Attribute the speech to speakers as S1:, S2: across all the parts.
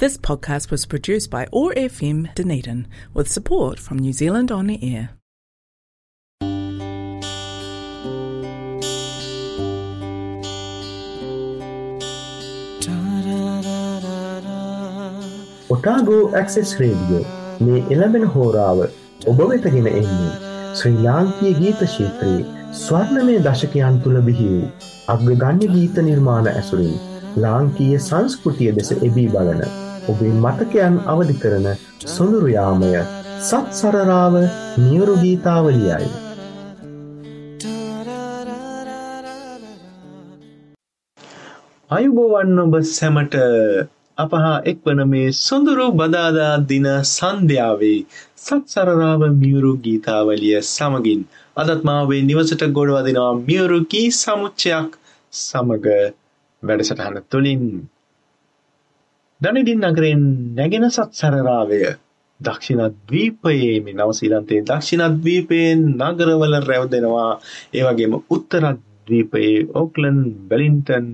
S1: This podcast was produced by OAR FM Dunedin with support from New Zealand On the Air.
S2: Otago access radio මේ එළබෙන හෝරාව ඔබ වෙතගෙන එන්නේ ශ්‍රී ලාංකීය ගීත ශිල්ත්‍රයේ ස්වර්ණමය දශකයන් තුළ බිහි වූ අග්‍රගණ්‍ය ගීත නිර්මාණ ඇසුරින් ලාංකීය සංස්කෘතිය දෙස එබී බලන ඔබේ මතකයන් අවධි කරන සොඳුරුයාමය සත් සරරාව නියුරු ගීතාවලියයි.
S3: අයුබෝවන් ඔබ සැමට අපහා එක්වන මේ සොඳුරු බදාදා දින සන්ධ්‍යාවේ සත්සරරාව මියුරු ගීතාවලිය සමගින් අදත් මාවේ නිවසට ගොඩවදිනවා මියුරු ගී සමුච්චයක් සමග වැඩසටහන තුළින් දනිඩින් නගරෙන් නැගෙන සත්සරරාවය. දක්ෂිණද්වීපයේ මේ නවසීලන්තයේ දක්ෂිණද්වීපයෙන් නගරවල රැවදෙනවා. ඒවගේම උත්තරද්වීපයේ ඕක්ලන් බැලින්ටන්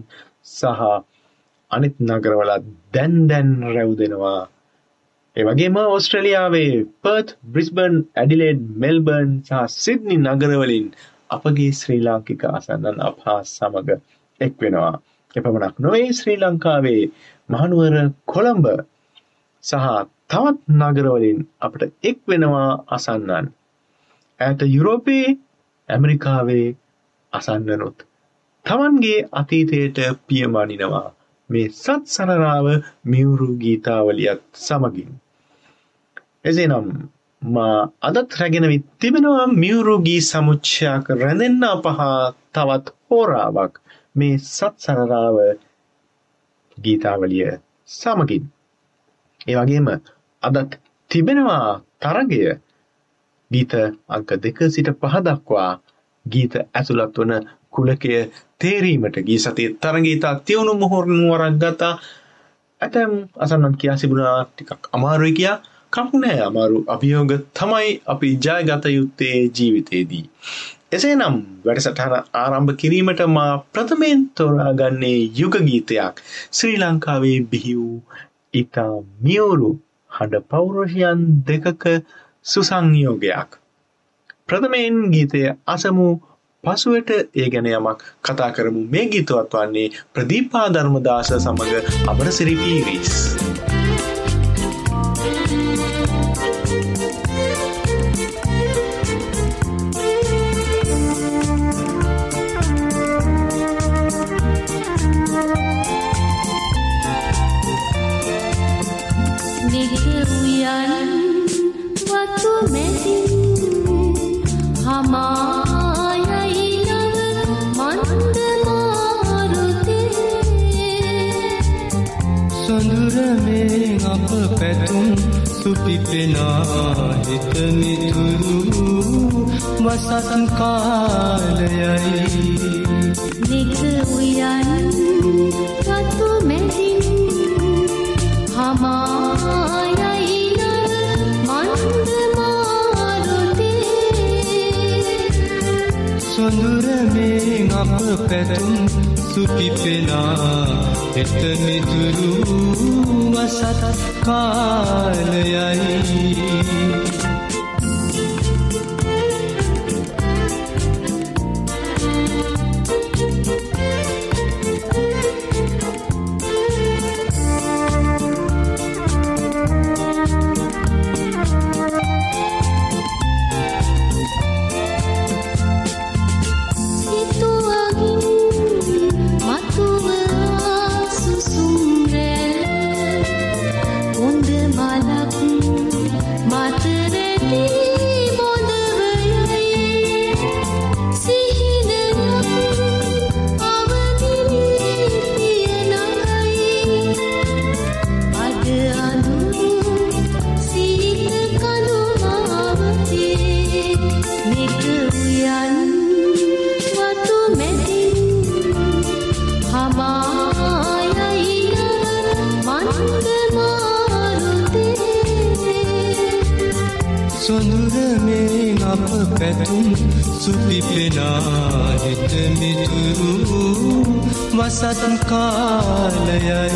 S3: සහ අනිත් නගරවලත් දැන් දැන් රැව්දෙනවා. ඒවගේම ඔස්ට්‍රලියාවේ පර්ත් බ්‍රිස්බන් ඇඩිලේඩ් මෙල්බර්න් සහ සිද්නි නගරවලින් අපගේ ශ්‍රී ලාංකික අසන්නන් අපහා සමඟ එක් වෙනවා. එපමණක් නොවේ ශ්‍රී ලංකාවේ මහනුවර කොළඹ සහ තවත් නගරවලින් අපට එක් වෙනවා අසන්නන් ඇයට යුරෝපයේ ඇමරිකාවේ අසන්නනුත් තමන්ගේ අතීතයට පියමනිනවා මේ සත් සනරාව මියවුරු ගීතාවලියත් සමගින්. එසේනම් මා අදත් රැගෙනවිත් තිබෙනවා මියවුරු ගී සමුච්චයක් රැඳෙන්න අපහා තවත් හෝරාවක් මේ සත් සනරාව ගීතාවලිය සමගින්. ඒ වගේම අදත් තිබෙනවා තරගය ගීත අංක දෙක සිට පහ දක්වා ගීත ඇතුළත් වන කුලකය තේරීමට ගී සතිය තරගීතා තියවුණු මුහුරනුවරක් ගතා ඇතැම් අසන්නන් කියා සිබුණා ටිකක් අමාරුයි කියා කම්පුනෑ අමාරු අභියෝග තමයි අපි ජයගත යුත්තේ ජීවිතයේදී. එසේ නම් වැඩසටහන ආරම්භ කිරීමට මා ප්‍රථමයෙන් තෝරාගන්නේ යුග ගීතයක්. ශ්‍රී ලංකාවේ බිහි වූ ඉතා මියවුරු හඬ පෞරුෂයන් දෙකක සුසංයෝගයක්. ප්‍රථමයෙන් ගීතය අසමු පසුවට ඒ ගැන යමක් කතා කරමු. මේ ගීතවත් වන්නේ ප්‍රදීපා ධර්මදාස සමඟ අමරසිරි පීරිස්.
S4: සුපිපෙනා හිතමිතුරු වසසන් කාලයයි
S5: නික උයන් රතු මැදින් හමායයි
S4: සොඳුර මේ අප පැතුම් සුපිපෙනා. එතමිතුරු වසත් කාලයයි මිතුරු වසත් කාලයයි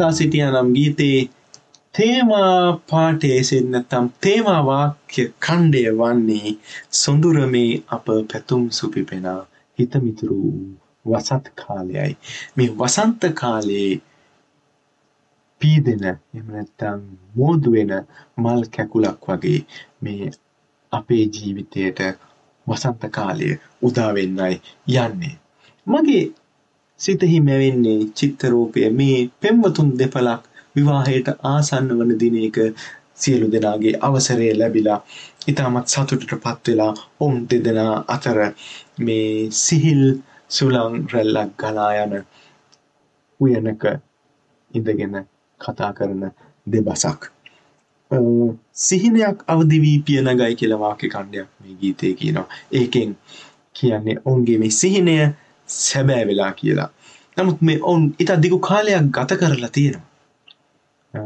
S3: හොඳින් අසා සිටිය නම් ගීතේ තේමා පාටේ සින්නතම් තේමා වාක්‍ය කණ්ඩය වන්නේ සොඳුරමේ අප පැතුම් සුපිපෙනා හිතමිතුරු වසත් කාලයයි. මේ වසන්ත කාලයේ පීදෙන එමනැත්තම් මෝදුවෙන මල් කැකුලක් වගේ මේ අපේ ජීවිතයට වසන්ත කාලය උදාවෙන්නයි යන්නේ. මගේ සිතෙහි මැවෙන්නේ චිත්තරූපය මේ පෙම්වතුන් දෙපලක් විවාහයට ආසන්න වන දිනයක සියලු දෙනාගේ අවසරය ලැබිලා ඉතාමත් සතුටට පත්වෙලා ඔවුන් දෙදෙනා අතර මේ සිහිල් සුළං රැල්ලක් ගලා යන උයනක ඉඳගෙන කතා කරන දෙබසක්. අ, සිහිනයක් අවදි වී පියනගයි කියලා වාක්‍ය කණ්ඩයක් මේ ගීතේ කියනවා. ඒකෙන් කියන්නේ ඔවුන්ගේ මේ සිහිනය සැබෑ වෙලා කියලා. නමුත් මේ ඔවුන් ඉතා දිගු කාලයක් ගත කරලා තියෙනවා. අ,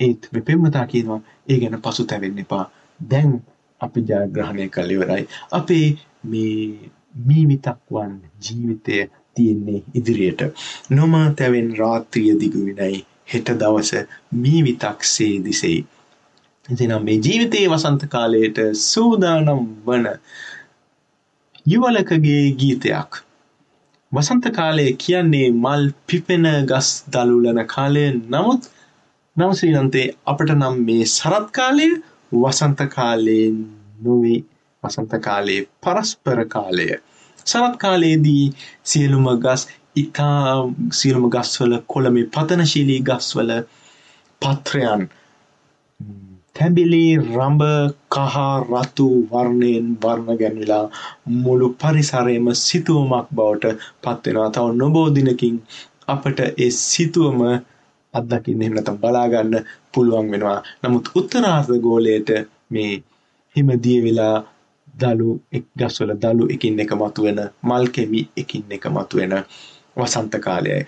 S3: ඒත් මේ පෙම්වතා කියනවා ඒ ගැන පසුතැවෙන්න එපා. දැන් අපි ජයග්‍රහණය කළ ඉවරයි. අපේ මේ මීවිතක් වන් ජීවිතය තියෙන්නේ ඉදිරියට. නොම තැවෙන් රාත්‍රිය දිගු විනයි හෙට දවස මීවිතක් සේ දිසෙයි. එතිනම් මේ ජීවිතයේ වසන්ත කාලයට සූදානම් වන යුවලකගේ ගීතයක්. වසන්ත කාලය කියන්නේ මල් පිපෙන ගස් දළුලන කාලය නමුත් නව ශ්‍රී ලන්තේ අපට නම් මේ සරත් කාලය වසන්ත කාලයෙන් නොවේ වසන්ත කාලයේ පරස්පර කාලය. සරත් කාලයේදී සියලුම ගස් ඉතා සියලුම ගස්වල කොළමේ පතනශීලී ගස්වල පත්‍රයන් තැඹිලි රඹ කහ රතු වර්ණයෙන් වර්ණ ගැන්විලා මුළු පරිසරයම සිතුවමක් බවට පත්වෙනවා තව නොබෝ දිනකින් අපට ඒ සිතුවම අත්දකින්න එහෙම නැත්නම් බලාගන්න පුළුවන් වෙනවා. නමුත් උත්තරාර්ධ ගෝලයට මේ හිම දිය වෙලා දළු එක් ගස්වල දළු එකින් එක මතුවෙන මල් කෙමි එකින් එක මතුවෙන වසන්ත කාලයයි.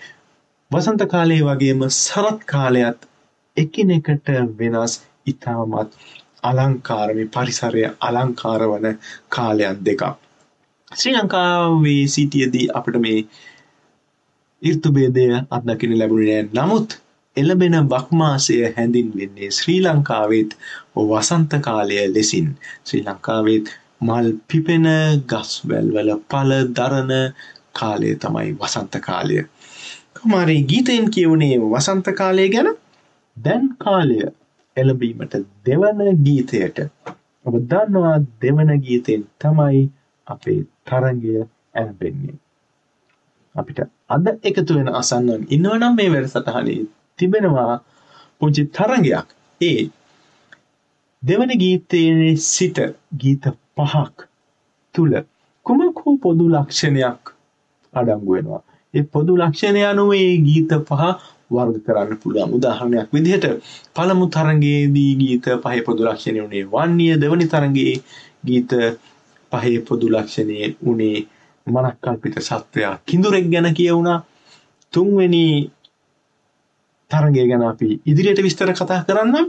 S3: වසන්ත කාලයේ වගේම සරත් කාලයත් එකිනෙකට වෙනස් ඉතාමත් අලංකාර මේ පරිසරය අලංකාර වන කාලයන් දෙකක්. ශ්‍රී ලංකාවේ සිටියදී අපට මේ ඍතුභේදය අත්දකින්න ලැබුණේ නැහැ. නමුත් එළඹෙන බක්මාසය හැඳින්වෙන්නේ ශ්‍රී ලංකාවෙත් වසන්ත කාලය ලෙසින්. ශ්‍රී ලංකාවෙත් මල් පිපෙන ගස්වැල් වල පළ දරන කාලය තමයි වසන්ත කාලය. කුමාරි ගීතයෙන් කියවුනේ වසන්ත කාලය ගැන දැන් කාලය එළඹීමට දෙවන ගීතයට ඔබ දන්නවා දෙවන ගීතයෙන් තමයි අපේ තරගය ඇරඹෙන්නේ. අපිට අද එකතු වෙන අසන්නන් ඉන්නවනම් මේ වැඩසටහනේ තිබෙනවා පුංචි තරගයක්. ඒ දෙවන ගීතයේ සිට ගීත පහක් තුල කුමක් හෝ පොදු ලක්ෂණයක් අඩංගු වෙනවා. ඒ පොදු ලක්ෂණය අනුව ඒ ගීත පහ වර්ග කරන්න පුළුවන්. උදාහරණයක් විදිහට පළමු තරඟයේදී ගීත පහේ පොදු ලක්ෂණය උනේ වන්නිය, දෙවනි තරඟයේ ගීත පහේ පොදු ලක්ෂණය උනේ මනක්කල්පිත සත්වයා කිඳුරෙක් ගැන කියවුණා. තුන්වෙනි තරඟය ගැන අපි ඉදිරියට විස්තර කතා කරන්නම්.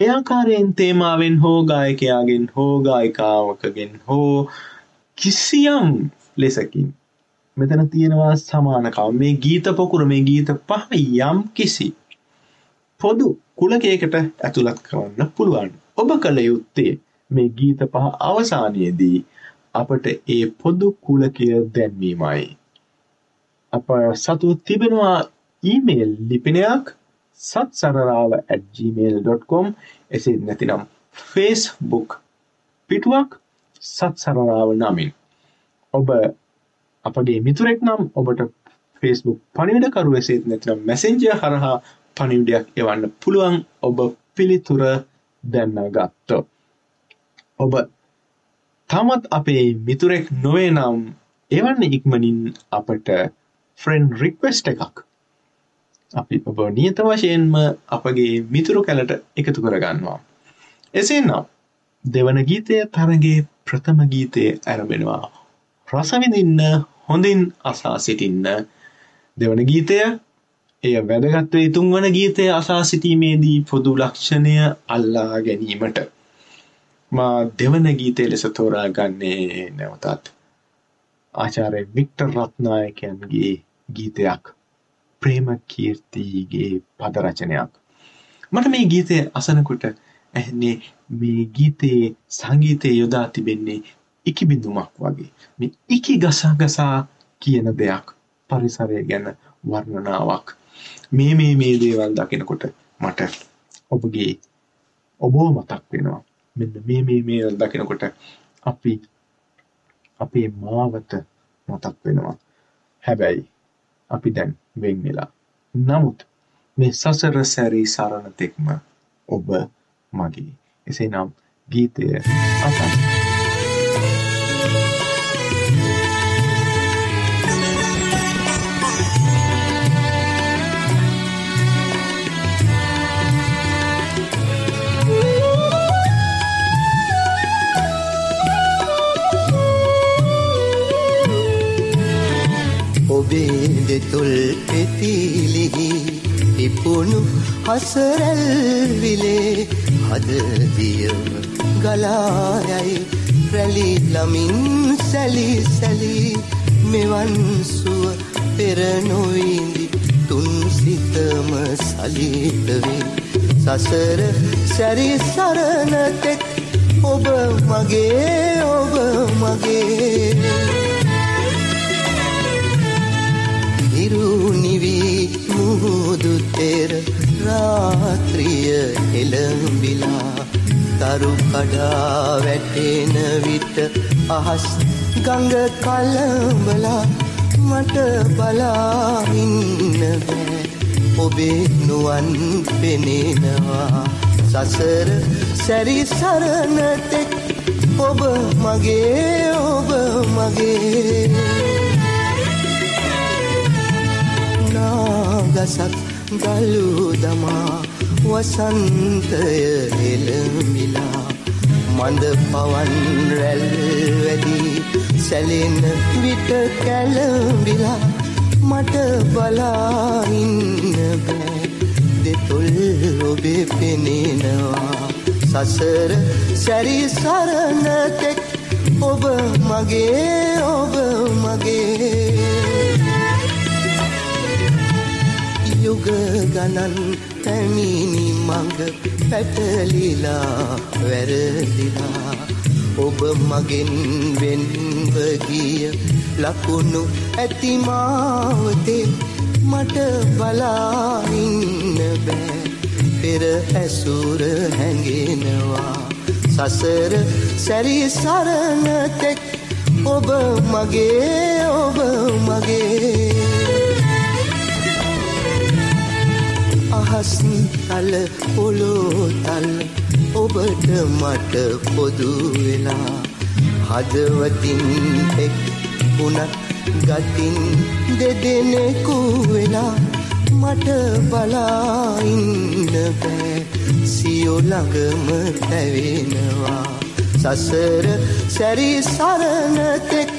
S3: ඒ ආකාරයෙන් තේමාවෙන් හෝ ගායකයාගෙන් හෝ ගායිකාවකගෙන් හෝ කිසියම් ලෙසකින් මෙතන තියෙනවා සමානකම් මේ ගීත පොකුර මේ ගීත පහ යම් කිසි පොදු කුලකයකට ඇතුළත් කරන්න පුළුවන්. ඔබ කළ යුත්තේ මේ ගීත පහ අවසානයේදී අපට ඒ පොදු කුලකය දැන්වීමයි. අප සතු තිබෙනවා ඊමේල් ලිපිනයක් සත්සරරාව @gmail.com එසේ නැතිනම් Facebook පිටුවක් සත්සරරාව නමින්. ඔබ අපගේ මිතුරෙක් නම් ඔබට Facebook පණිවිඩකරු එසේත් නැතිනම් මැසෙන්ජර් හරහා පණිවිඩයක් එවන්න පුළුවන් ඔබ පිළිතුර දැන්නගත්තොත්. ඔබ තමත් අපේ මිතුරෙක් නොවේ නම් එවන්න ඉක්මනින් අපට ෆ්‍රෙන්ඩ් රික්වෙස්ට එකක් අපි ඔබ නියත වශයෙන්ම අපගේ මිතුරු කැලට එකතු කරගන්නවා. එසේ නම් දෙවන ගීතය තරගේ ප්‍රථම ගීතය ඇරබෙනවා. රසවිඳින්න හොඳින් අසා සිටින්න දෙවන ගීතය එය වැදගත්වේ තුන්වන ගීතය අසා සිටීමේදී පොදු ලක්ෂණය අල්ලා ගැනීමට. මා දෙවන ගීතය ලෙස තෝරා ගන්නේ නැවතත් ආචාරය වික්ටර් රත්නායකයන්ගේ ගීතයක් ප්‍රේම කීර්තිගේ පද රචනයක්. මට මේ ගීතය අසනකොට ඇහන්නේ මේ ගීතයේ සංගීතය යොදා තිබෙන්නේ ඉකිබිඳුමක් වගේ. මේ ඉකි ගසා ගසා කියන දෙයක් පරිසරය ගැන වර්ණනාවක්. මේ මේ මේ දේවල් දකිනකොට මට ඔබගේ ඔබෝ මතක් වෙනවා. මෙන්න මේ මේ මේ දකිනකොට අපි අපේ මාවත මතක් වෙනවා. හැබැයි අපි දැන් වෙන් වෙලා. නමුත් මේ සසර සැරී සරණ තෙක්ම ඔබ මගේ. එසේනම් ගීතය අසන්න.
S6: ඔබේ දෙතුල් පෙතිලිහි ඉපුුණු හසරැල්විලේ හදදියම ගලායයි රැලිලමින් සැලි සැලි මෙවන්සුව පෙරනොයිදි තුන්සිතම සලිතවේ සසර සැරි සරණතෙක් ඔබ මගේ ඔබ මගේ. ඉරුනිවී මුහුදු තෙර රාත්‍රිය එළඹිලා තරු කඩා වැටෙන විට අහස් ගඟ කලඹලා මට බලා ඉන්න බෑ ඔබේ නුවන් පෙනෙනවා. සසර සැරි සරණතෙක් ඔබ මගේ ඔබ මගේ. ගසක් ගලු දමා වසන්තය එළමිලා මඳ පවන් රැල් වැඩි සැලෙන විට කැලඹිලා මට බලා ඉන්න බෑ. දෙතොල් ඔබේ පෙනෙනවා. සසර සැරි සරණතෙක් ඔබ මගේ ඔබ මගේ. යුග ගණන් පැමිණි මඟ පැටලිලා වැරදිලා. ඔබ මගෙන් වෙන්ව ගිය ලකුණු ඇතිමාවතේ මට බලා ඉන්න බෑ. පෙර ඇසුර හැඟෙනවා. සසර සැරි සරණතෙක් ඔබ මගේ ඔබ මගේ. අහස් තල පොළොතල් ඔබට මට පොදු වෙලා. හදවතින් එක් වුණත් ගතින් දෙදෙනෙකු වෙලා. මට බලා ඉන්න බෑ. සියෝ ළඟම තැවෙනවා සසර සැරි සරණතෙක්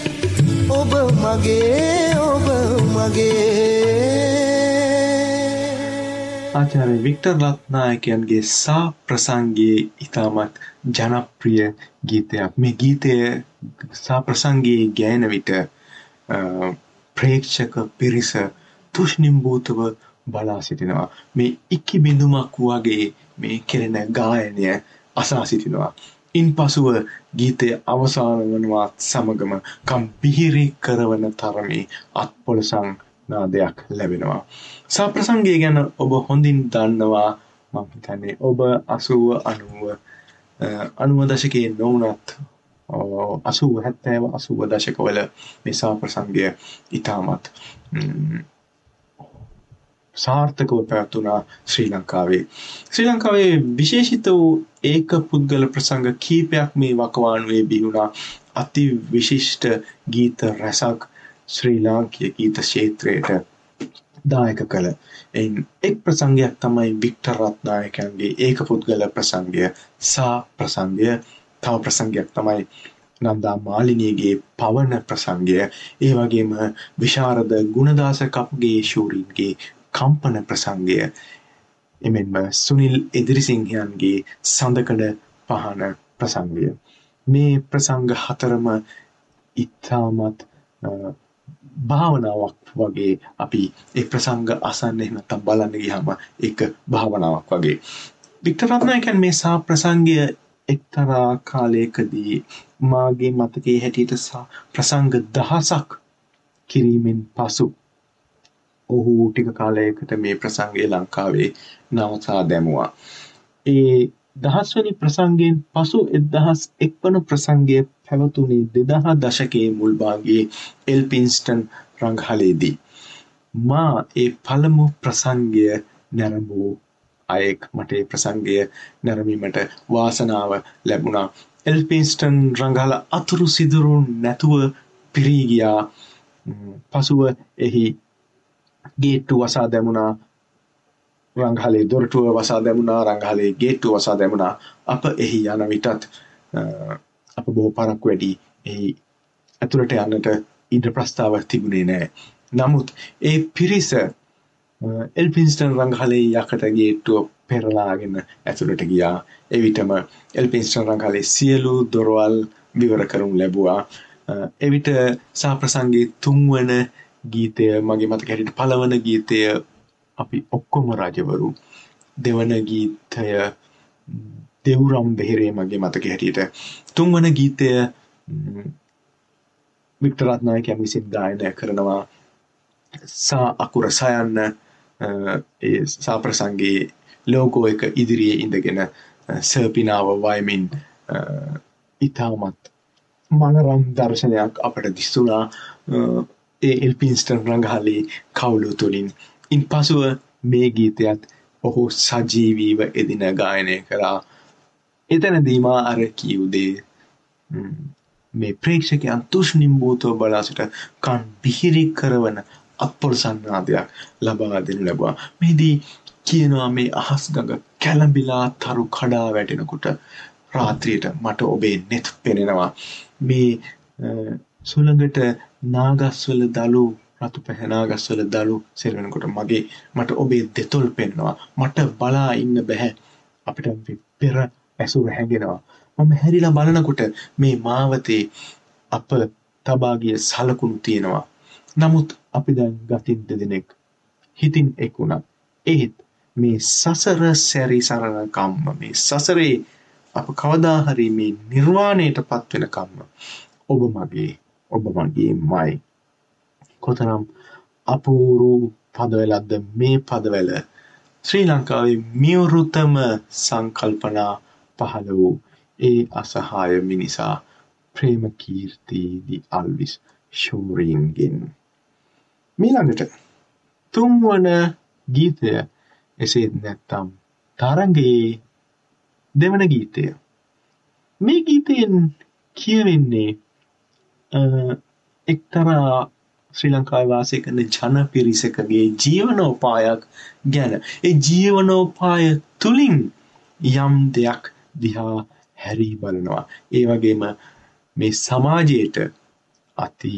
S6: ඔබ මගේ ඔබ මගේ.
S3: ආචාර්ය වික්ටර් රත්නායකයන්ගේ සා ප්‍රසංගයේ ඉතාමත් ජනප්‍රිය ගීතයක් මේ ගීතය සා ප්‍රසංගයේ ගෑන විට අ, ප්‍රේක්ෂක පිරිස තුෂ්ණිම්භූතව බලා සිටිනවා. මේ ඉක්කි බිඳුමක් වගේ මේ කෙරෙන ගායනය අසා සිටිනවා. ඉන්පසුව ගීතය අවසාන වනවත් සමගම කම් පිහිරි කරවන තරමේ අත්පොලසං නාදයක් ලැබෙනවා. සාප්‍රසංගය ගැන ඔබ හොඳින් දන්නවා මම හිතන්නේ ඔබ 80 90 අනුව දශකයේ නොවනත් අසුව හැත්තෑව අසුව දශකවල මේ සාප්‍රසංගය ඉතාමත් සාර්ථකව පැවැත්වුණා ශ්‍රී ලංකාවේ. ශ්‍රී ලංකාවේ විශේෂිත වූ ඒක පුද්ගල ප්‍රසංග කීපයක් මේ වකවානුවේ බිහුණා අති විශිෂ්ට ගීත රැසක් ශ්‍රී ලාංකීය ගීත ක්ෂේත්‍රයට දායක කළ එයින් එක් ප්‍රසංගයක් තමයි වික්ටර් රත්නායකයන්ගේ ඒක පුද්ගල ප්‍රසංගය සා ප්‍රසංගය. තව ප්‍රසංගයක් තමයි නන්දා මාලිනියගේ පවන ප්‍රසංගය. ඒ වගේම විශාරද ගුණදාස කපුගේ ශූරීන්ගේ කම්පන ප්‍රසංගය. එමෙන්ම සුනිල් එදිරිසිංහයන්ගේ සඳකඩ පහන ප්‍රසංගය. මේ ප්‍රසංග හතරම ඉතාමත් භාවනාවක් වගේ අපි ඒ ප්‍රසංග අසන්න එහෙම නැත්නම් බලන්න ගියාම ඒක භාවනාවක් වගේ වික්ටර් රත්නායකයන් මේ සා ප්‍රසංගය එක්තරා කාලයකදී මාගේ මතකයේ හැටියට ප්‍රසංග දහසක් කිරීමෙන් පසු ඔහු ටික කාලයකට මේ ප්‍රසංගය ලංකාවේ නවතා දැමුවා. ඒ දහස්වනි ප්‍රසංගයෙන් පසු එදහස් එක් වන ප්‍රසංගය පැවතුනේ දෙදහ දශකයේ මුල් භාගයේ එල්පින්ස්ටන් රංගහලේදී. මා ඒ පළමු ප්‍රසංගය නැරඹූ අයෙක් මට ඒ ප්‍රසංගය නැරඹීමට වාසනාව ලැබුණා. එල්පින්ස්ටන් රංගහල අතුරු සිදුරු නැතුව පිරී ගියා. පසුව එහි ගේට්ටු වසා දැමුණා රංගහලේ දොරටුව වසා දැමුණා රංගහලේ ගේට්ටුව වසා දැමුණා අප එහි යන විටත් අප බොහෝ පරක්කු වැඩි එහි ඇතුළට යන්නට ඉඩ ප්‍රස්ථාව තිබුණේ නෑ. නමුත් ඒ පිරිස එල්පින්ස්ටන් රංගහලේ යකට ගේට්ටුව පෙරලාගෙන ඇතුළට ගියා. එවිටම එල්පින්ස්ටන් රංගහලේ සියලු දොරවල් විවර කරුම් ලැබුවා. එවිට සාප්‍රසංගේ තුන්වන ගීතය මගේ මතක හැටියට පළවන ගීතය අපි ඔක්කොම රජවරු. දෙවන ගීතය දෙව්රම් බෙහෙරේ මගේ මතක හැටියට. තුන්වන ගීතය වික්ටර් රත්නායකයන් විසින් ගායනය කරනවා සා අකුර සයන්න ඒ සාප්‍රසංගේ ලෝගෝ එක ඉදිරියේ ඉඳගෙන සර්පිනාව වයමින් ඉතාමත් මනරම් දර්ශනයක් අපට දිස්සුනා ඒ එල්පින්ස්ටන් රංගහලේ කවුලු තුළින්. ඉන් පසුව මේ ගීතයත් ඔහු සජීවීව එදින ගායනය කරා. එතැනදීමා අර කියවුදේ මේ ප්‍රේක්ෂකයන් තුෂ්නිම්භූතව බලාසිට කන් පිහිරි කරවන අපොල් සන්නාදයක් ලබා දෙනු ලැබවා. මෙහිදී කියනවා මේ අහස් ගඟ කැළඹිලා තරු කඩා වැටෙනකොට රාත්‍රියට මට ඔබේ නෙත් පෙනෙනවා. මේ සුළඟට නාගස්වල දළු රතු පැහැනාගස්වල දළු සෙල්වෙනකොට මගේ මට ඔබේ දෙතොල් පෙන්නවා. මට බලා ඉන්න බැහැ. අපිට පෙර ඇසුර හැඟෙනවා. මම හැරිලා බලනකොට මේ මාවතේ අප තබාගිය සලකුණු තියෙනවා. නමුත් අපි දැන් ගතින් දෙදෙනෙක් හිතින් එක් වුණා. ඒත් මේ සසර සැරි සරණ කම්ම මේ සසරේ අප කවදා හරි මේ නිර්වාණයට පත්වෙන කම්ම ඔබ මගේ ඔබ මගේ මයි කොතරම් අපූරු පදවැලක්ද මේ පදවැල? ශ්‍රී ලංකාවේ මියවුරුතම සංකල්පනා පහළ වූ ඒ අසහාය මිනිසා ප්‍රේම කීර්තිදි අල්විස් ශූරීන්ගෙන්. මීළඟට තුන්වන ගීතය එසේත් නැත්තම් තරගයේ දෙවන ගීතය. මේ ගීතයෙන් කියවෙන්නේ එක්තරා ශ්‍රී ලංකාවේ වාසය කරන ජන පිරිසකගේ ජීවනෝපායක් ගැන. ඒ ජීවනෝපාය තුලින් යම් දෙයක් දිහා හැරී බලනවා. ඒ වගේම මේ සමාජයට අති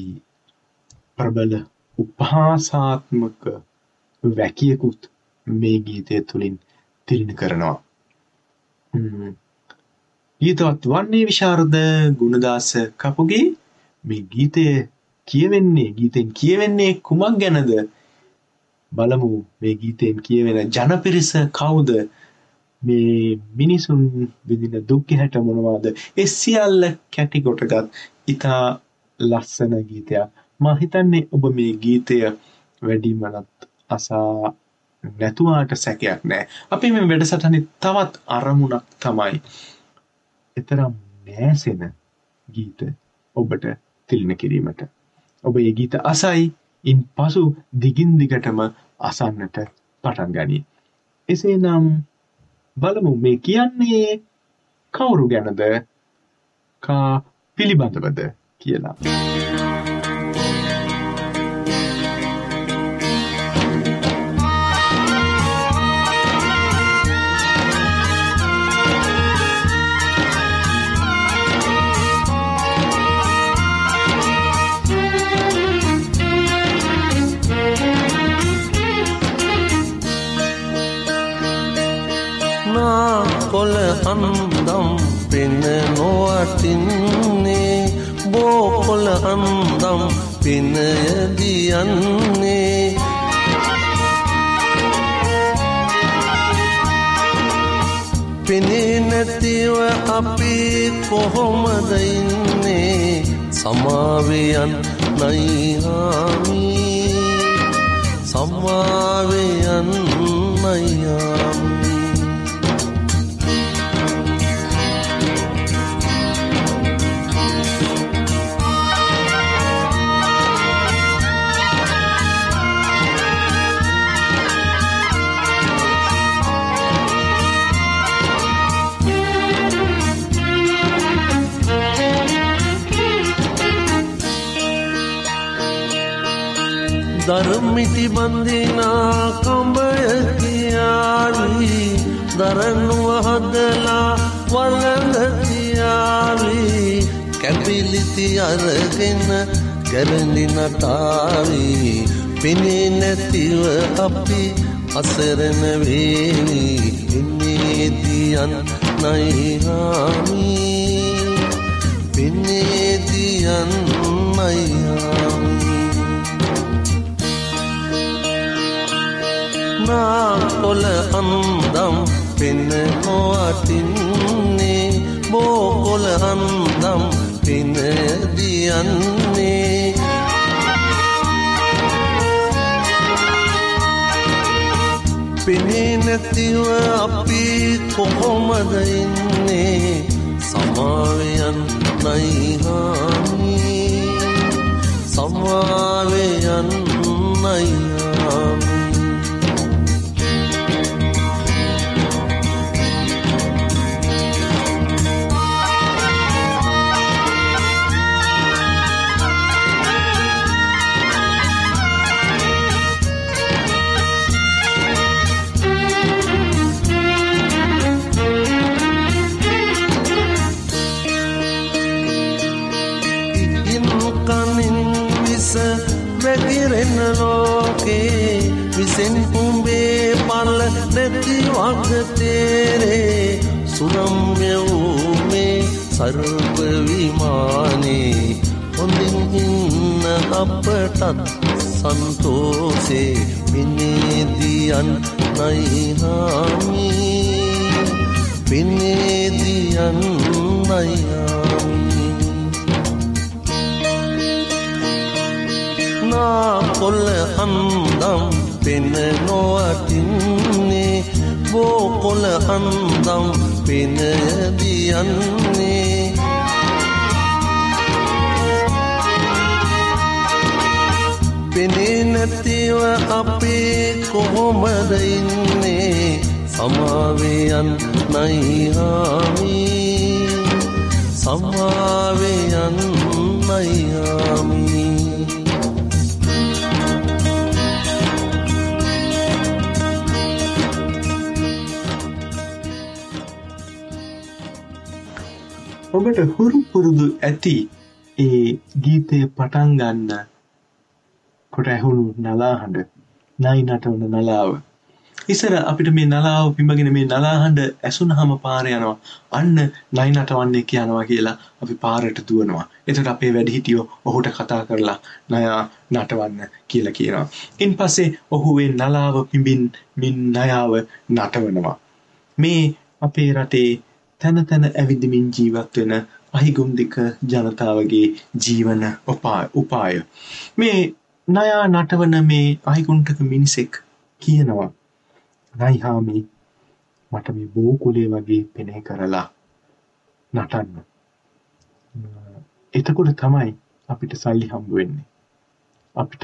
S3: ප්‍රබල උපහාසාත්මක වැකියකුත් මේ ගීතය තුළින් තිරිණ කරනවා. ගීතවත් වන්නේ විශාරද ගුණදාස කපුගේ මේ ගීතය කියවෙන්නේ ගීතෙන් කියවෙන්නේ කුමක් ගැනද? බලමු මේ ගීතයෙන් කියවෙන ජනපිරිස කවුද? මේ මිනිසුන් විඳින දුක් ගැහැට මොනවාද? ඒ සියල්ල කැටි කොටගත් ඉතා ලස්සන ගීතයක්. මා හිතන්නේ ඔබ මේ ගීතය වැඩිමනත් අසා නැතුවාට සැකයක් නෑ. අපි මේ වැඩසටහනේ තවත් අරමුණක් තමයි එතරම් නෑසෙන ගීත ඔබට තිලින කිරීමට. ඔබ ඒ ගීත අසයි ඉන් පසු දිගින් දිගටම අසන්නට පටන් ගනී. එසේනම් බලමු මේ කියන්නේ කවුරු ගැනද කා පිළිබඳවද කියලා.
S7: අන්දම් පෙනයදියන්නේ. පෙනේ නැතිව අපි කොහොමද ඉන්නේ? සමාවයන් නයිහාමි. සමාවයන් නයිහාමි. දරමිටි බඳිනා කඹය කියාවි. දරනුව හදලා වලඳතියාවි කැපිලිති අරගෙන ගැරලි නටාවි. පිනේ නැතිව අපි අසරණ වේවි ඉන්නේදියන් නයිහාමි. පින්නේදියන් නයිහාමි නාකොල අන්දම් පෙන්න නොවටින්නේ. බෝකොල අන්දම් පෙන දියන්නේ. පෙනේ නැතිව අපි කොහොමද ඉන්නේ? සමාවයන් නයිහාමි. සමාවයන් නයිහාමි ලෝකේ විසෙන් උඹේ පල්ල නැති වගතේරේ සුරම්ය වූ මේ සර්ප විමානේ හොඳින් ඉන්න අපටත් සන්තෝසේ පිනේදියන් නයිහාමි පිනේදියන් නයිහාමි කොල්ල අන්දම් පෙන නොවටින්නේ බෝකොල අන්දම් පෙනදියන්නේ පෙනේ නැතිව අපේ කොහොමද ඉන්නේ? සමාවයන් නයිහාමි. සමාවයන් නයිහාමි.
S3: ඔබට හුරු පුරුදු ඇති ඒ ගීතය පටන් ගන්න කොට ඇහුණු නලාහඬ නයි නටවන නලාව ඉස්සර අපිට මේ නලාව පිඹගෙන මේ නලාහඬ ඇසුනහම පාර යනවා. අන්න නයි නටවන්නේ කියනවා කියලා අපි පාරට දුවනවා. එතකොට අපේ වැඩිහිටියෝ ඔහුට කතා කරලා නයා නටවන්න කියලා කියනවා. ඉන්පස්සේ ඔහු ඒ නලාව පිඹින් මින් නයාව නටවනවා. මේ අපේ රටේ තැන තැන ඇවිදිමින් ජීවත් වෙන අහිගුම්දික ජනතාවගේ ජීවන උපාය. මේ නයා නටවන මේ අහිගුන්ටක මිනිසෙක් කියනවා නයිහාමි මට මේ බෝකුලේ වගේ පෙනේ කරලා නටන්න. එතකොට තමයි අපිට සල්ලි හම්බ වෙන්නේ. අපිට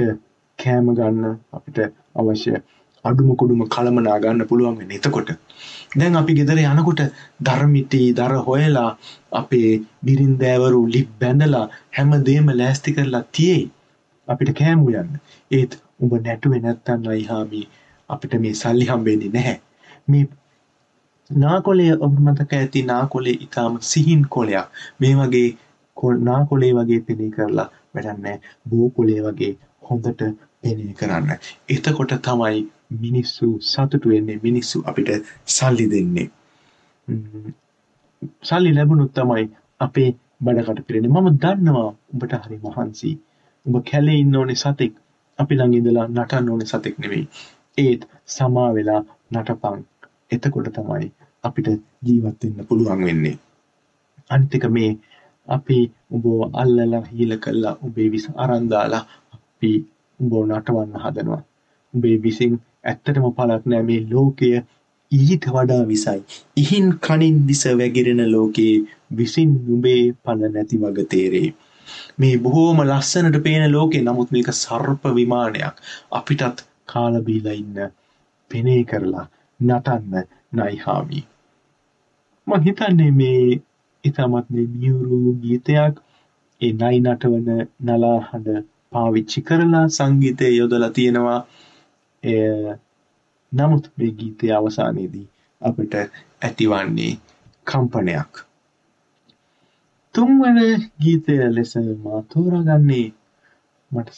S3: කෑම ගන්න අපිට අවශ්‍ය අඩුම කුඩුම කළමනා ගන්න පුළුවන් වෙන්නේ එතකොට. දැන් අපි ගෙදර යනකොට ධර්මිටි දර හොයලා අපේ බිරින්දෑවරු ලිප් බැඳලා හැමදේම ලෑස්ති කරලා තියෙයි. අපිට කෑම උයන්න. ඒත් උඹ නැටුවේ නැත්තම් අයිහාමි අපිට මේ සල්ලි හම්බෙන්නේ නැහැ. මේ නාකොලේ ඔබ මතක ඇති නාකොලේ ඊටාම සිහින් කොලයක්. මේ වගේ නාකොලේ වගේ පෙනේ කරලා වැඩක් නැහැ. බෝ කොලේ වගේ හොඳට පෙනේ කරන්න. එතකොට තමයි මිනිස්සු සතුටු වෙන්නේ. මිනිස්සු අපිට සල්ලි දෙන්නේ. සල්ලි ලැබුණොත් තමයි අපේ බඩකට පිරෙන්නේ. මම දන්නවා උඹට හරි මහන්සි. උඹ කැලේ ඉන්න ඕනේ සතෙක්. අපි ළඟ ඉඳලා නටන්න ඕනේ සතෙක් නෙවෙයි. ඒත් සමා වෙලා නටපන්. එතකොට තමයි අපිට ජීවත් වෙන්න පුළුවන් වෙන්නේ. අනිත් එක මේ අපි උඹව අල්ලලා හීල කළා උඹේ විස අරන් දාලා අපි උඹව නටවන්න හදනවා. උඹේ විසින් ඇත්තටම පළක් නෑ මේ ලෝකය ඊට වඩා විසයි. ඉහින් කනින් විස වැగిරෙන ලෝකයේ විසින් නුඹේ පල නැති වග තේරේ. මේ බොහෝම ලස්සනට පේන ලෝකේ නමුත් මේක සර්ප විමානයක්. අපිටත් කාලා බීලා ඉන්න පෙනේ කරලා නටන්න නයිහාමි. මං හිතන්නේ මේ ඉතාමත් මේ මියුරු ගීතයක් ඒ නයි නටවන නලා හඬ පාවිච්චි කරලා සංගීතය යොදලා තියෙනවා. නමුත් මේ ගීතය අවසානයේදී අපිට ඇතිවන්නේ කම්පනයක්. තුන්වන ගීතය ලෙස මා තෝරාගන්නේ මට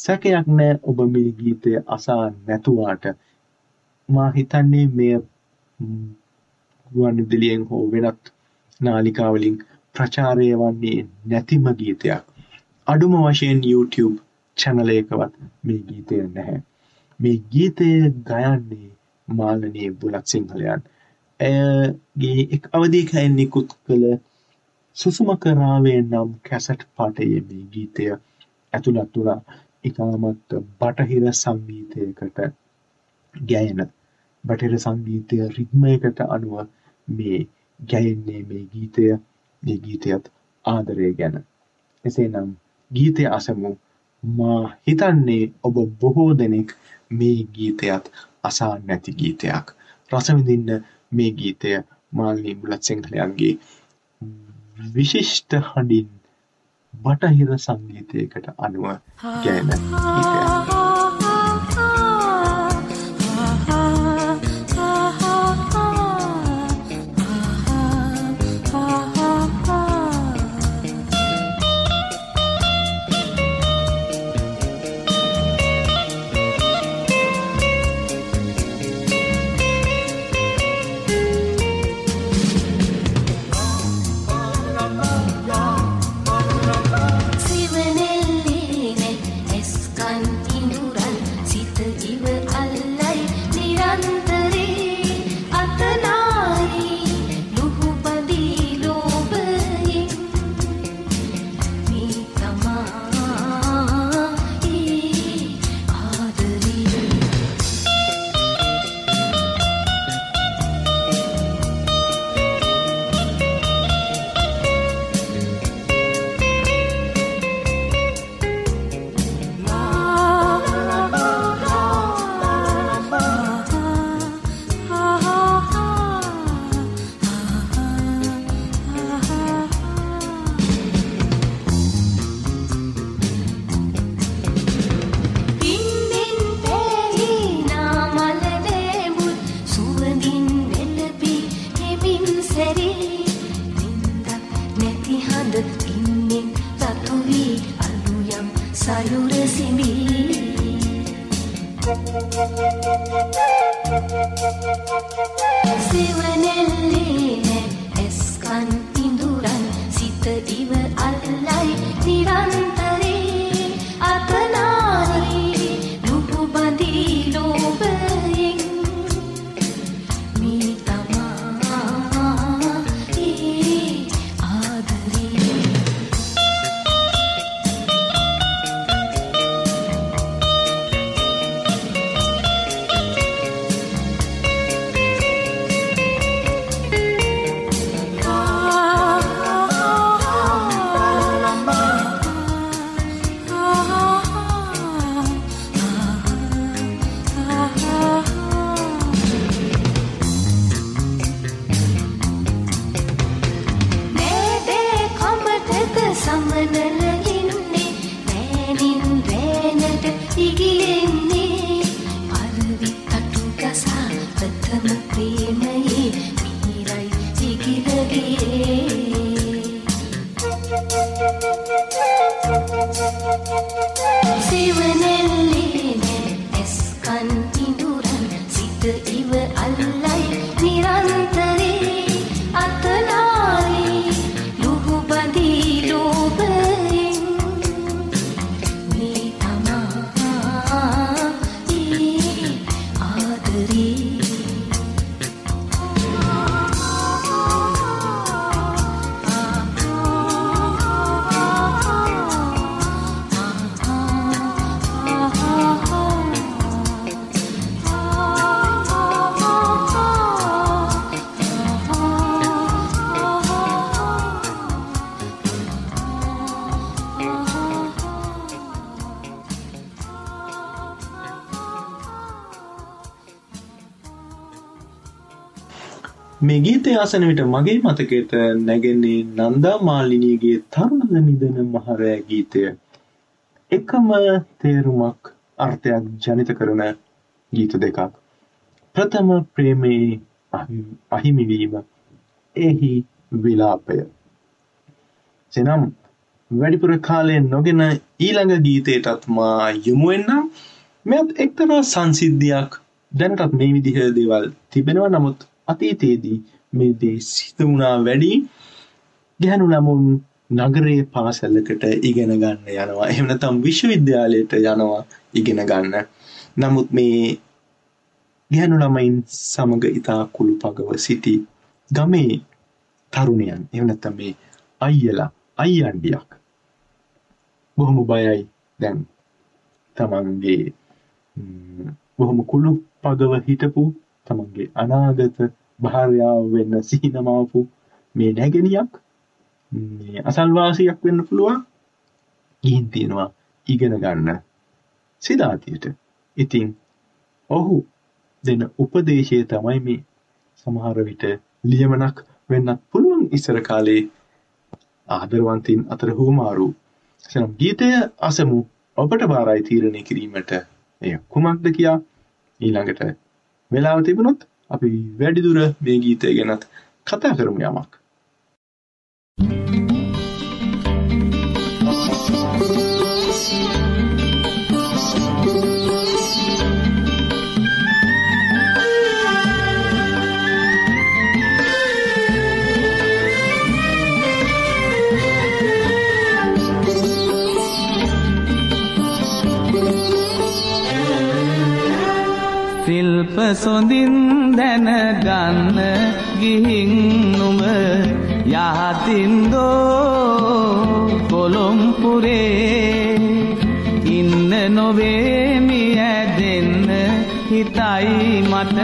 S3: සැකයක් නෑ ඔබ මේ ගීතය අසා නැතුවාට මා හිතන්නේ මෙය ගුවන්විදුලියෙන් හෝ වෙනත් නාලිකාවලින් ප්‍රචාරය වන්නේ නැතිම ගීතයක්. අඩුම වශයෙන් YouTube channel එකවත් මේ ගීතය නැහැ. මේ ගීතය ගයන්නේ මාලනී බුලත් සිංහලයන්. ඇයගේ එක් අවධීක නිකුත් කළ සුසුමකරාවේ නම් කැසට් පාටයේ මේ ගීතය ඇතුළත් වුණා ඉතාමත් බටහිර සංගීතයකට ගැයෙන බටහිර සංගීතය රිද්මයකට අනුව මේ ගැයෙන්නේ මේ ගීතය මේ ගීතයත් ආදරය ගැන. එසේනම් ගීතය අසමු මා හිතන්නේ ඔබ බොහෝ දෙනෙක් මේ ගීතයත් අසා නැති ගීතයක්. රසවිඳින්න මේ ගීතය මාල්නී බුලත් සිංහලයන්ගේ විශිෂ්ට හඬින් බටහිර සංගීතයකට අනුව ගැන ගීතයක්.
S5: මේ
S3: ගීතය අසන විට මගේ මතකයට නැගෙන්නේ නන්දා මාලිනීගේ තරුණද නිදන මහරෑ ගීතය. එකම තේරුමක් අර්ථයක් ජනිත කරන ගීත දෙකක්. ප්‍රථම ප්‍රේමයේ අහි- අහිමිවීම එහි විලාපය. සෙනම් වැඩිපුර කාලය නොගෙන ඊළඟ ගීතයටත් මා යොමුවෙන්නම් මෙත් එක්තරා සංසිද්ධියක් දැනටත් මේ විදිහ දේවල් තිබෙනවා නමුත් අතීතයේදී මේ දේ සිත වුණා වැඩි. ගැහැණු ළමුන් නගරයේ පාසලකට ඉගෙන ගන්න යනවා. එහෙම නැත්නම් විශ්වවිද්‍යාලයට යනවා ඉගෙන ගන්න. නමුත් මේ ගැහැණු ළමයින් සමග ඉතා කුළු පගව සිටි ගමේ තරුණයන් එහෙම නැත්නම් මේ අයියලා අයියන්ඩියක් බොහොම බයයි දැන් තමන්ගේ ම්, බොහොම කුළු පගව හිටපු තමන්ගේ අනාගත භාර්යාව වෙන්න සිහිනමාපු මේ නැගෙනියක් මේ අසල්වාසියක් වෙන්න පුළුවන් ගිහින් තියෙනවා ඉගෙන ගන්න සිදාතියට ඉතින් ඔහු දෙන උපදේශය තමයි මේ සමහර විට ලියමනක් වෙන්නත් පුළුවන් ඉස්සර කාලේ ආදරවන්තීන් අතර හුවමාරු. එසනම් ගීතය අසමු. ඔබට බාරයි තීරණය කිරීමට. එය කුමක්ද කියා ඊළඟට වෙලාව තිබුණොත් අපි වැඩිදුර මේ ගීතය ගැනත් කතා කරමු යමක්.
S8: සිල්ප සොඳින් දැනගන්න ගිහින් නුම යහතින්දෝ කොළොම්පුරේ ඉන්න නොවේමි ඇදෙන්න හිතයි මට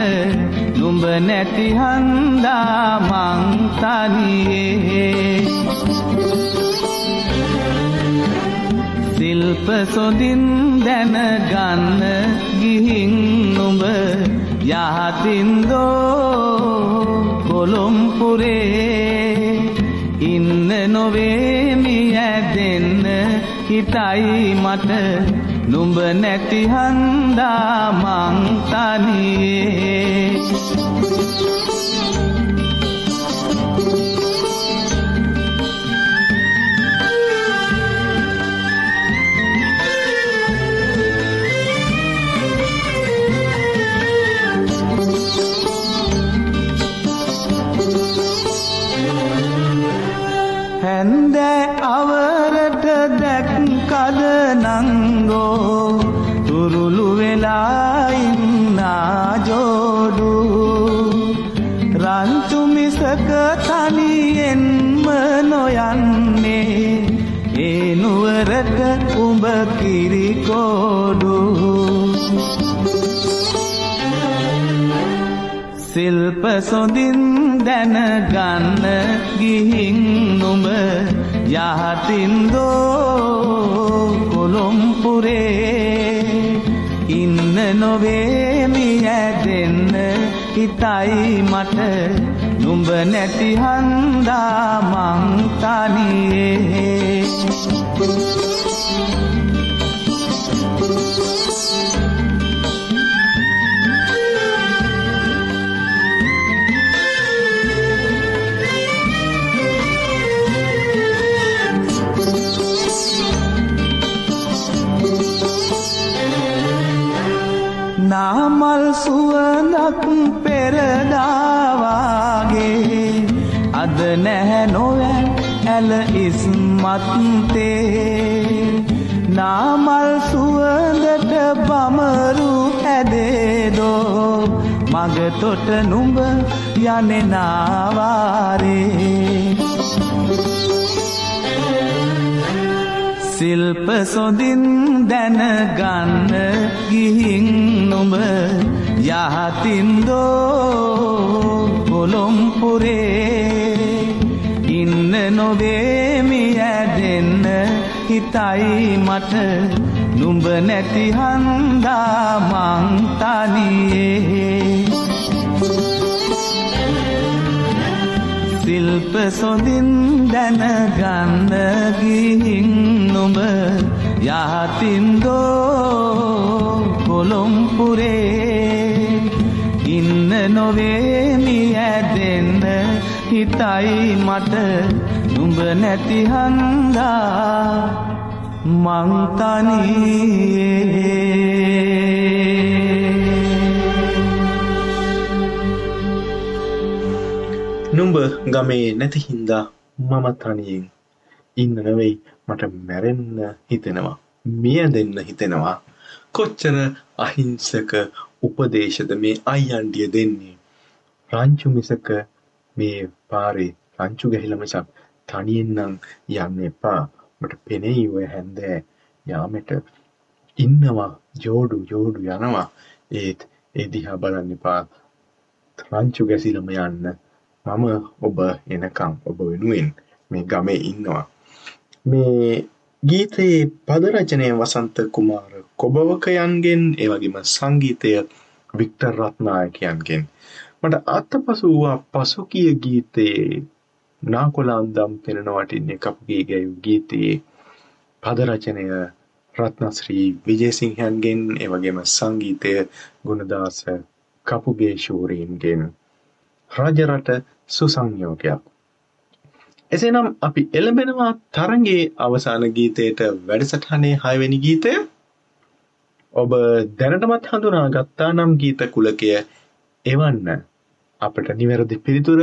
S8: නුඹ නැති හන්දා මංතනියේ සිල්ප සොඳින් දැනගන්න ගිහින් නුඹ යහතින්දෝ කොළොම්පුරේ ඉන්න නොවේමි ඇදෙන්න හිතයි මට නුඹ නැති හන්දා මංතනියේ යතින්ගෝ තුරුළු වෙලා ඉන්නා ජෝඩු. රංචු මිසක තනියෙන්ම නොයන්නේ ඒ නුවරට උඹ කිරිකෝඩු. සිල්ප සොඳින් දැනගන්න ගිහින් නුඹ යහතින්දෝ කොළොම්පුරේ ඉන්න නොවේමි ඇදෙන්න හිතයි මට. නුඹ නැති හන්දා මංතනියේ නාමල් ඇල ඉස්මත්තේ නාමල් සුවඳට බමරු හැදේදෝ මගතොට නුඹ යනෙනාවාරේ සිල්ප සොඳින් දැනගන්න ගිහින් නුඹ යහතින්දෝ කොළොම්පුරේ ඉන්න නොවේමි ඇදෙන්න. හිතයි මට නුඹ නැති හන්දා මංතනියේ සිල්ප සොඳින් දැනගන්න ගිහින් නුඹ යහතින්දෝ කොළොම්පුරේ ඉන්න නොවේමි ඇදෙන්න. හිතයි මට නුඹ නැති හන්දා මංතනියේ
S3: නුඹ ගමේ නැති හින්දා මම තනියෙන් ඉන්න නෙවෙයි මට මැරෙන්න හිතෙනවා. මිය දෙන්න හිතෙනවා. කොච්චර අහිංසක උපදේශද මේ අයියන්ඩිය දෙන්නේ. රංචු මිසක මේ පාරේ රංචු ගහිලා මිසක් තනියෙන් නම් යන්න එපා. මට පෙනෙයි ඔය හැන්දෑ යාමට ඉන්නවා ජෝඩු ජෝඩු යනවා. ඒත් ඒ දිහා බලන්න එපා. රංචු ගැසිලම යන්න මම ඔබ එනකම් ඔබ වෙනුවෙන් මේ ගමේ ඉන්නවා. මේ ගීතයේ පද රචනය වසන්ත කුමාර කොබවකයන්ගෙන් ඒ වගේම සංගීතය වික්ටර් රත්නායකයන්ගෙන් මට අත්පසු වූවා පසුගිය ගීතයේ නාකොලාන්දම් පෙනෙන වටින්නේ කපුගේ ගැයූ ගීතයේ පද රචනය රත්නශ්‍රී විජේසිංහයන්ගෙන් ඒ වගේම සංගීතය ගුණදාස කපුගේ ශූරීන්ගෙන්. රජරට සුසංයෝගයක්. එසේනම් අපි එළඹෙනවා තරගේ අවසාන ගීතයට වැඩසටහනේ හයවෙනි ගීතය. ඔබ දැනටමත් හඳුනා ගත්තා නම් ගීත කුලකය එවන්න. අපට නිවැරදි පිළිතුර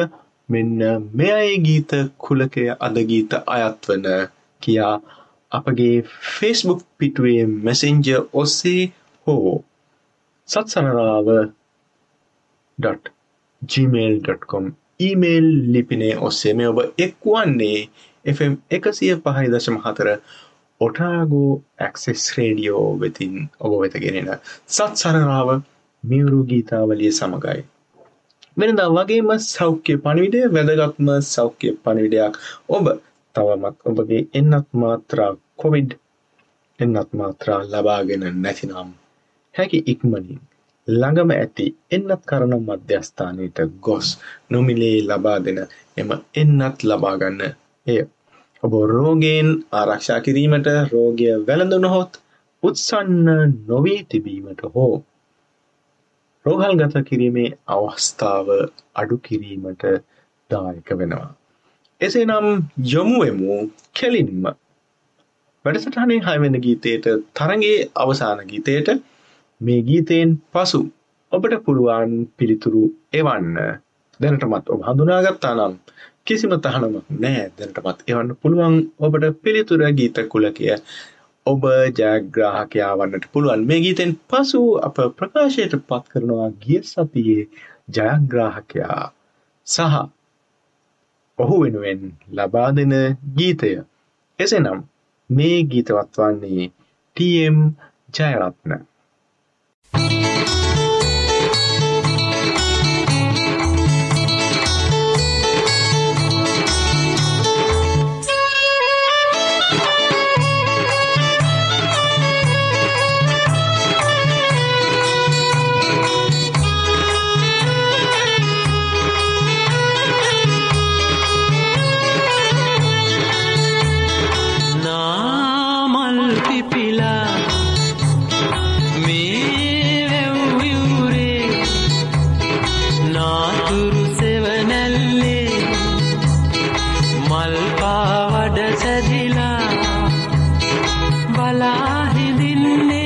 S3: මෙන්න මෙයයි ගීත කුලකය අද ගීත අයත් වන කියා අපගේ ෆේස්බුක් පිටුවේ මැසෙන්ජර් ඔස්සේ හෝ සත්සනරාව gmail.com ඊමේල් ලිපිනේ ඔස්සේ මේ ඔබ එක්වන්නේ FM එකසිය පහයි දශම හතර ඔටාගෝ ඇක්සෙස් රේඩියෝ වෙතින් ඔබ වෙතගෙනෙන සත් සරරාව මියුරු ගීතාවලිය සමඟයි. වෙනදා වගේම සෞඛ්‍ය පණිවිඩය වැදගත්ම සෞඛ්‍ය පණිවිඩයක් ඔබ තවමත් ඔබගේ එන්නත් මාත්‍රා කොවිඩ් එන්නත් මාත්‍රා ලබාගෙන නැතිනම් හැකි ඉක්මනින් ළඟම ඇති එන්නත් කරන මධ්‍යස්ථානයට ගොස් නොමිලේ ලබා දෙන එම එන්නත් ලබාගන්න එය. ඔබ රෝගයෙන් ආරක්ෂා කිරීමට රෝගය වැළඳුනහොත් උත්සන්න නොවී තිබීමට හෝ රෝහල් ගත කිරීමේ අවස්ථාව අඩු කිරීමට දායක වෙනවා. එසේ නම් යොමුුවමු කෙලින්ම. වැඩසටහනේ හයවෙන ගීතයට තරගේ අවසාන ගීතයට මේ ගීතයෙන් පසු ඔබට පුළුවන් පිළිතුරු එවන්න. දැනටමත් ඔබ හඳුනාගත්තා නම් කිසිම තහනමක් නෑ දැනටමත් එවන්න පුළුවන් ඔබට පිළිතුර ගීත කුලකය ඔබ ජයග්‍රාහකයා වන්නට පුළුවන්. මේ ගීතෙන් පසු අප ප්‍රකාශයට පත් කරනවා ගිය සතියේ ජයග්‍රාහකයා සහ ඔහු වෙනුවෙන් ලබා දෙන ගීතය. එසෙනම් මේ ගීතවත් වන්නේ ටම් ජයරත්න.
S9: නාමල් බලා හිඳින්නේ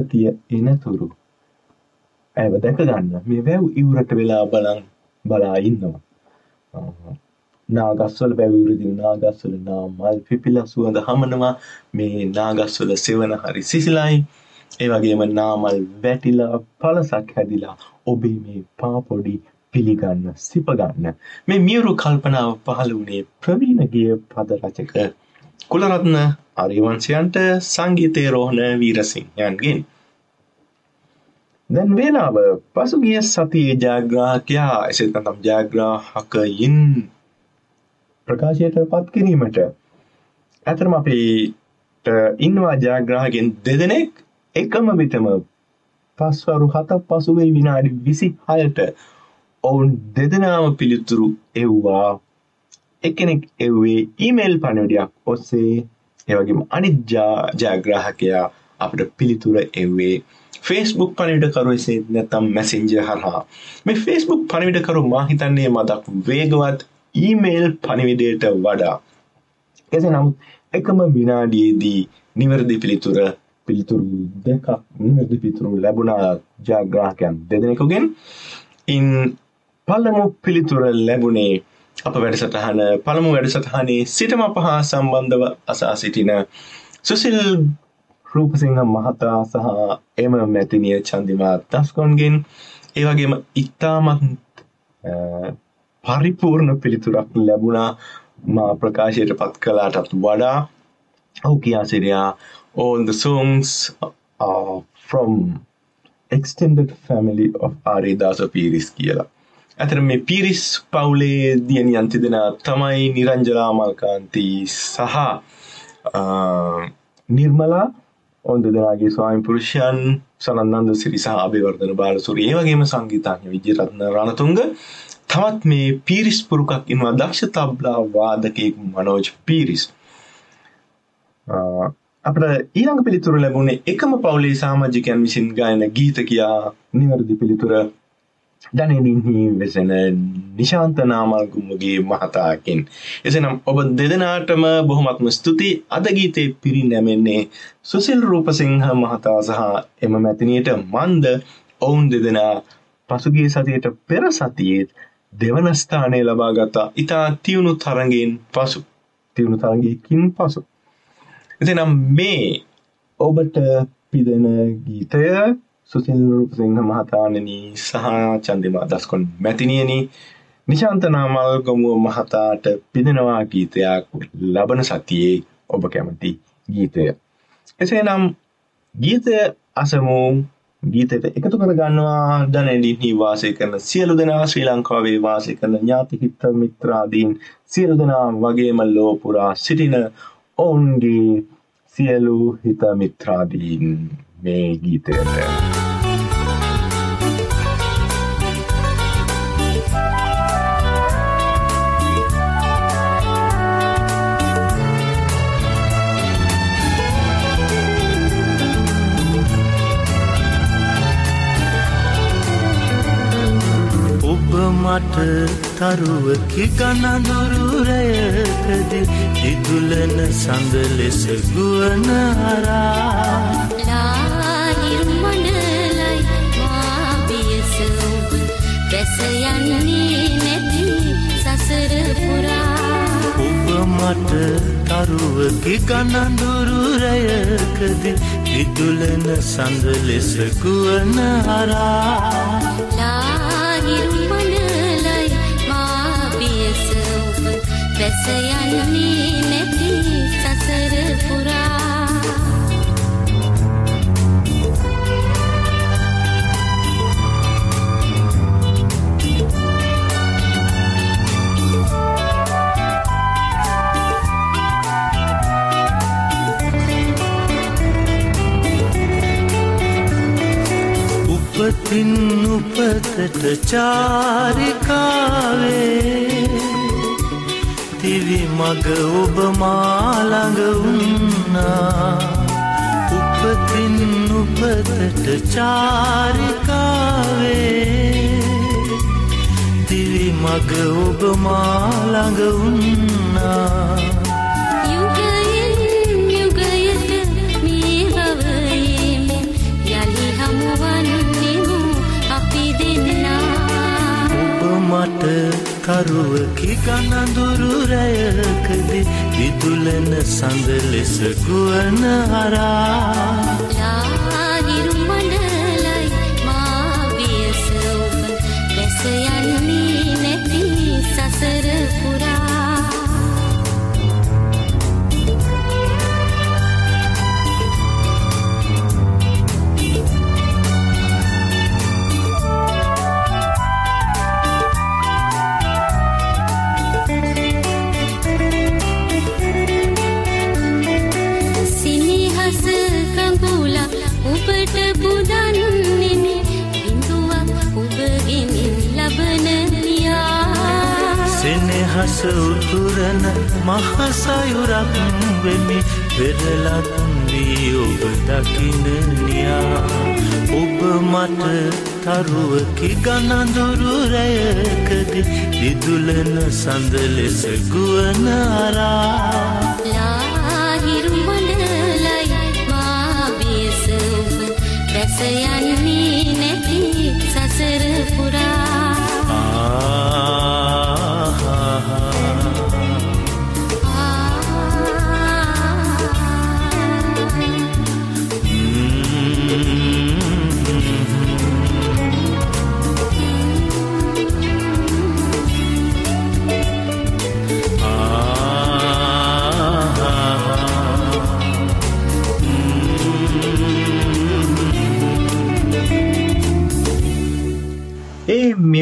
S3: පෙම්වතිය එනතුරු. ඇව දැක ගන්න මේ වැව් ඉවරට වෙලා බලන් බලා ඉන්නවා. ආහ්. නාගස්වල වැවිවරදින නාගස්වල නා මල් පිපිලා සුවඳ හමනවා. මේ නාගස්වල සෙවන හරි සිසිලයි. ඒ වගේම නාමල් වැටිලා පළසක් හැදිලා ඔබේ මේ පාපොඩි පිළිගන්න සිප ගන්න. මේ මියුරු කල්පනාව පහළ වුණේ ප්‍රවීණ ගිය පද රචක කුලරත්න අරිවංශයන්ට සංගීතය රෝහණ වීරසිංහයන්ගෙන්. දැන් වේලාව පසුගිය සතියේ ජයග්‍රාහකයා එසේත් නැත්නම් ජයග්‍රාහකයින් ප්‍රකාශයට පත් කිරීමට ඇතරම අපිට ඉන්නවා ජයග්‍රාහකෙන් දෙදෙනෙක් එකම විටම පස්වරු හතක් පසුවේ විනාඩි විසි හයට ඔවුන් දෙදෙනාම පිළිතුරු එව්වා. එකනෙක් එව්වේ ඊමේල් පණවිඩයක් ඔස්සේ. ඒවගේම අනිජ්ජා ජයග්‍රාහකයා අපට පිළිතුර එව්වේ ෆේස්බුක් පණවිඩකරුවසේ නැතම් මැසිංජ හරහා. මේ ෆේස්බුක් පණවිඩකරු මාහිතන්නේ මදක් වේගවත් ඊමේල් පණිවිඩයට වඩා. එසේ නමුත් එකම විනාඩියේදී නිවැරදි පිළිතුර පිළිතුරු දෙකක් නිවැරදි පිළිතුරු ලැබුණා ජාග්‍රාහකයන් දෙදෙනෙකුගෙන්. ඉන් පළමු පිළිතුර ලැබුණේ අප වැඩසටහන පළමු වැඩසටහනේ සිටම පහා සම්බන්ධව අසා සිටින සුසිල් රූපසිංහ මහතා සහ එම මැතිනිය චන්දිමා දස්කොන්ගෙන් ඒවගේම ඉතාමත් පරිපූර්ණ පිළිතුරක් ලැබුණා මා ප්‍රකාශයට පත් කලාටත් වඩා ඔහු කියා Siriya all the songs are from extended family of ආරිදාස Peiris කියලා. ඇතර මේ පිරිස් පවුලේ දියනියන් තිදෙන තමයි නිරංජලා මල්කාන්ති සහ නිර්මලා ඔවුන් දෙදෙනාගේ ස්වාමි පුරුෂයන් සනන්දන්ද සිරි සහ අභිවර්ධන බාලසූරිය ඒ වගේම සංගීතඥ විජයරත්න රණතුංග. තවත් මේ පීරිස් පුරුකක් ඉන්නවා දක්ෂ තබ්ලා වාදකයෙක් මනෝජ් පීරිස්. අපට ඊළඟ පිළිතුර ලැබුණේ එකම පවුලේ සාමාජිකයන් විසින් ගායන ගීත කියා නිවැරදි පිළිතුර දනනින්හි වෙසෙන නිශාන්ත නාමල්ගුම්මගේ මහතාකින්. එසනම් ඔබ දෙදෙනාටම බොහොමත්ම ස්තුති අද ගීතේ පිරි නැමෙන්නේ සුසිල් රූපසිංහ මහතා සහ එම මැතිනියට මන්ද ඔවුන් දෙදෙනා පසුගේ සතියට පෙර සතියේත් දෙවන ස්ථානය ලබා ගත්තා ඉතා තියුණු තරගෙන් පසු තියුණු තරගයකින් පසු. එතිනම් මේ ඔබට පිදෙන ගීතය සුසිල් රූපසිංහ මහතානනි සහ චන්දිමා දස්කොන් මැතිනියනි නිශාන්ත නාමල් ගොමුව මහතාට පිදෙනවා ගීතයක් ලබන සතියේ ඔබ කැමති ගීතය. එසේනම් ගීතය අසමු ගීතයට එකතු කර ගන්නවා දැනඩිහි වාසය කරන සියලු දෙනා ශ්‍රී ලංකාවේ වාසය කරන ඥාතිහිත්ත මිත්‍රාදීන් සියලු දෙනා වගේම ලෝපුරා සිටින ඔවුන්ගේ සියලු හිත මිත්‍රාදීන් මේ ගීතයට.
S7: මට තරුවකි ගණඳුරුරයකද දිදුලන සඳ ලෙස ගුවන හරා
S5: ලාහිරුමනලයි මාබියස ඔබ බැස යන්නේ නැති සසර පුරා.
S7: ඔබ මට තරුවකි ගණඳුරුරයකද දිදුලන සඳ ලෙස ගුවන හරා බැස යන්නේ නැති සසර පුරා උපතින් උපතට චාරිකාවේ දිවි මග ඔබ මාළඟ වුන්නා උපතින් උපතට චාරිකාවේ දිවි මග ඔබ මාළඟ කරුවකි ගණඳුරු රැයකද විදුලන සඳ ලෙස ගුවන හරා නිදහස උතුරන මහසයුරක් වෙමි. පෙරලත් වී ඔබ දකිනනියා ඔබ මට තරුවකි ගණඳුරු රැයකද දිදුලන සඳ ලෙස ගුවන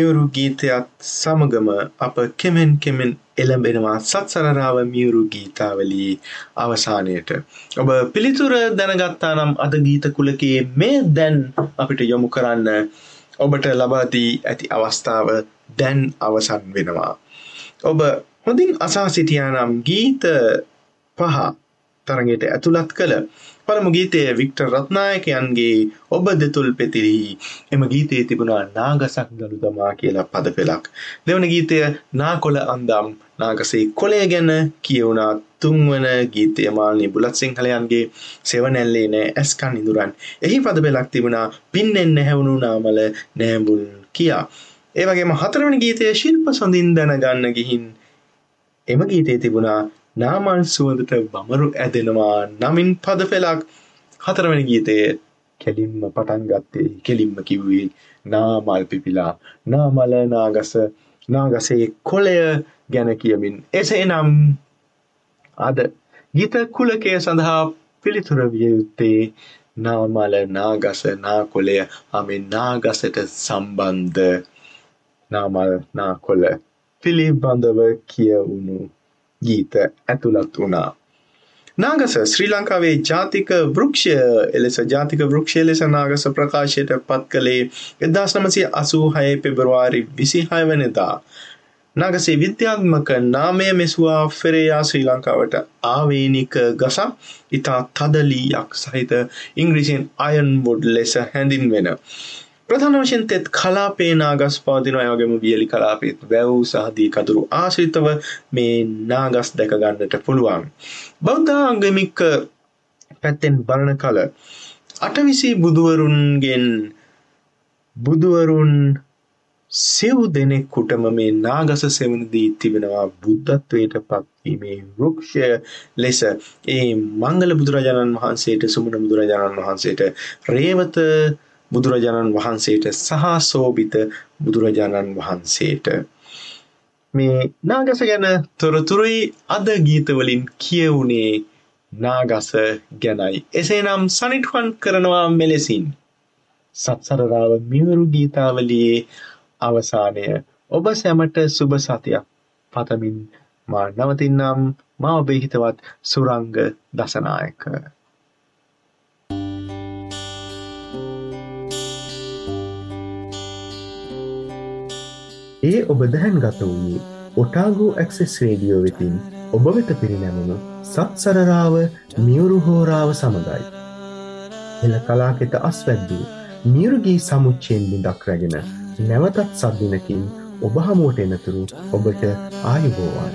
S3: මියුරු ගීතයත් සමගම අප කෙමෙන් කෙමෙන් එළඹෙනවා සත්සරරාව මියුරු ගීතාවලී අවසානයට. ඔබ පිළිතුර දැනගත්තා නම් අද ගීත කුලකයේ මේ දැන් අපිට යොමු කරන්න ඔබට ලබාදී ඇති අවස්ථාව දැන් අවසන් වෙනවා. ඔබ හොඳින් අසා සිටියා නම් ගීත පහ තරගයට ඇතුළත් කළ පළමු ගීතය වික්ටර් රත්නායකයන්ගේ ඔබ දෙතුල් පෙතිරෙහි එම ගීතයේ තිබුණා නාගසක් දළු දමා කියලා පද පෙළක්. දෙවන ගීතය නාකොල අන්දම් නාගසේ කොලය ගැන කියවුණා තුන්වන ගීතය මාල්නී බුලත් සිංහලයන්ගේ සෙවනැල්ලේ නෑ ඇස්කන් ඉඳුරන්. එහි පද පෙළක් තිබුණා පින්නෙන් නැහැවුණු නාමල නෑඹුල් කියා. ඒ වගේම හතරවන ගීතය ශිල්ප සොඳින් දැනගන්න ගිහින් එම ගීතයේ තිබුණා නාමල් සුවඳට බමරු ඇදෙනවා නමින් පද පෙළක් හතරවැනි ගීතයේ කෙලින්ම පටන් ගත්තේ කෙලින්ම කිව්වේ නාමල් පිපිලා. නාමල නාගස නාගසේ කොලය ගැන කියමින් එසේනම් අද ගීත කුලකය සඳහා පිළිතුර විය යුත්තේ නාමල නාගස නාකොලය අමෙන් නාගසට සම්බන්ධ. නාමල් නාකොල පිළිබඳව කියවුණු ගීත ඇතුළත් වුණා. නාගස ශ්‍රී ලංකාවේ ජාතික වෘක්ෂය එලෙස ජාතික වෘක්ෂය ලෙස නාගස ප්‍රකාශයට පත් කළේ එදදාස් නමසය අසූහය පෙබරවාරි විසිහය වනදා. නාගසේ විද්‍යාත්මක නාමය මෙසවා ෆෙරේයා ශ්‍රී ලංකාවට ආවේනික ගසක් ඉතා තදලීයක් සහිත ඉංග්‍රීසින් අයන්වොඩ් ලෙස හැඳින් වෙන. ප්‍රධාන වශයෙන් තෙත් කලාපේ නාගස් පවතිනවා ඒ වගේම වියලි කලාපෙත් වැව් සහ දී කඳුරු ආශ්‍රිතව මේ නාගස් දැක ගන්නට පුළුවන්. බෞද්ධ ආගමික පැත්තෙන් බලන කල අටවිසි බුදුවරුන්ගෙන් බුදුවරුන් සිව් දෙනෙක්කුටම මේ නාගස සෙවනදී තිබෙනවා බුද්ධත්වයට පත්වීමේ වෘක්ෂය ලෙස ඒ මංගල බුදුරජාණන් වහන්සේට සුමන බුදුරජාණන් වහන්සේට රේවත බුදුරජාණන් වහන්සේට සහ සෝභිත බුදුරජාණන් වහන්සේට. මේ නාගස ගැන තොරතුරුයි අද ගීතවලින් කියවුනේ නාගස ගැනයි. එසේනම් සනිටුවන් කරනවා මෙලෙසින්. සත්සරරාව මිවරු ගීතාවලියේ අවසානය. ඔබ සැමට සුබ සතියක්. පතමින් මා නවතින්නම්. මා ඔබේ හිතවත් සුරංග දසනායක.
S2: ඒ ඔබ දැහැන්ගත වූයේ ඔටාගෝ ඇක්සෙස් රේඩියෝ වෙතින් ඔබ වෙත පිරිනැමුණු සත්සරරාව මියුරු හෝරාව සමඟයි. එල කලාකෙත අස්වැද්දූ මියුරුගී සමුච්චයෙන් බිඳක් රැගෙන නැවතත් සද්දිනකින් ඔබ හමුවට එනතුරු ඔබට ආයුබෝවාන.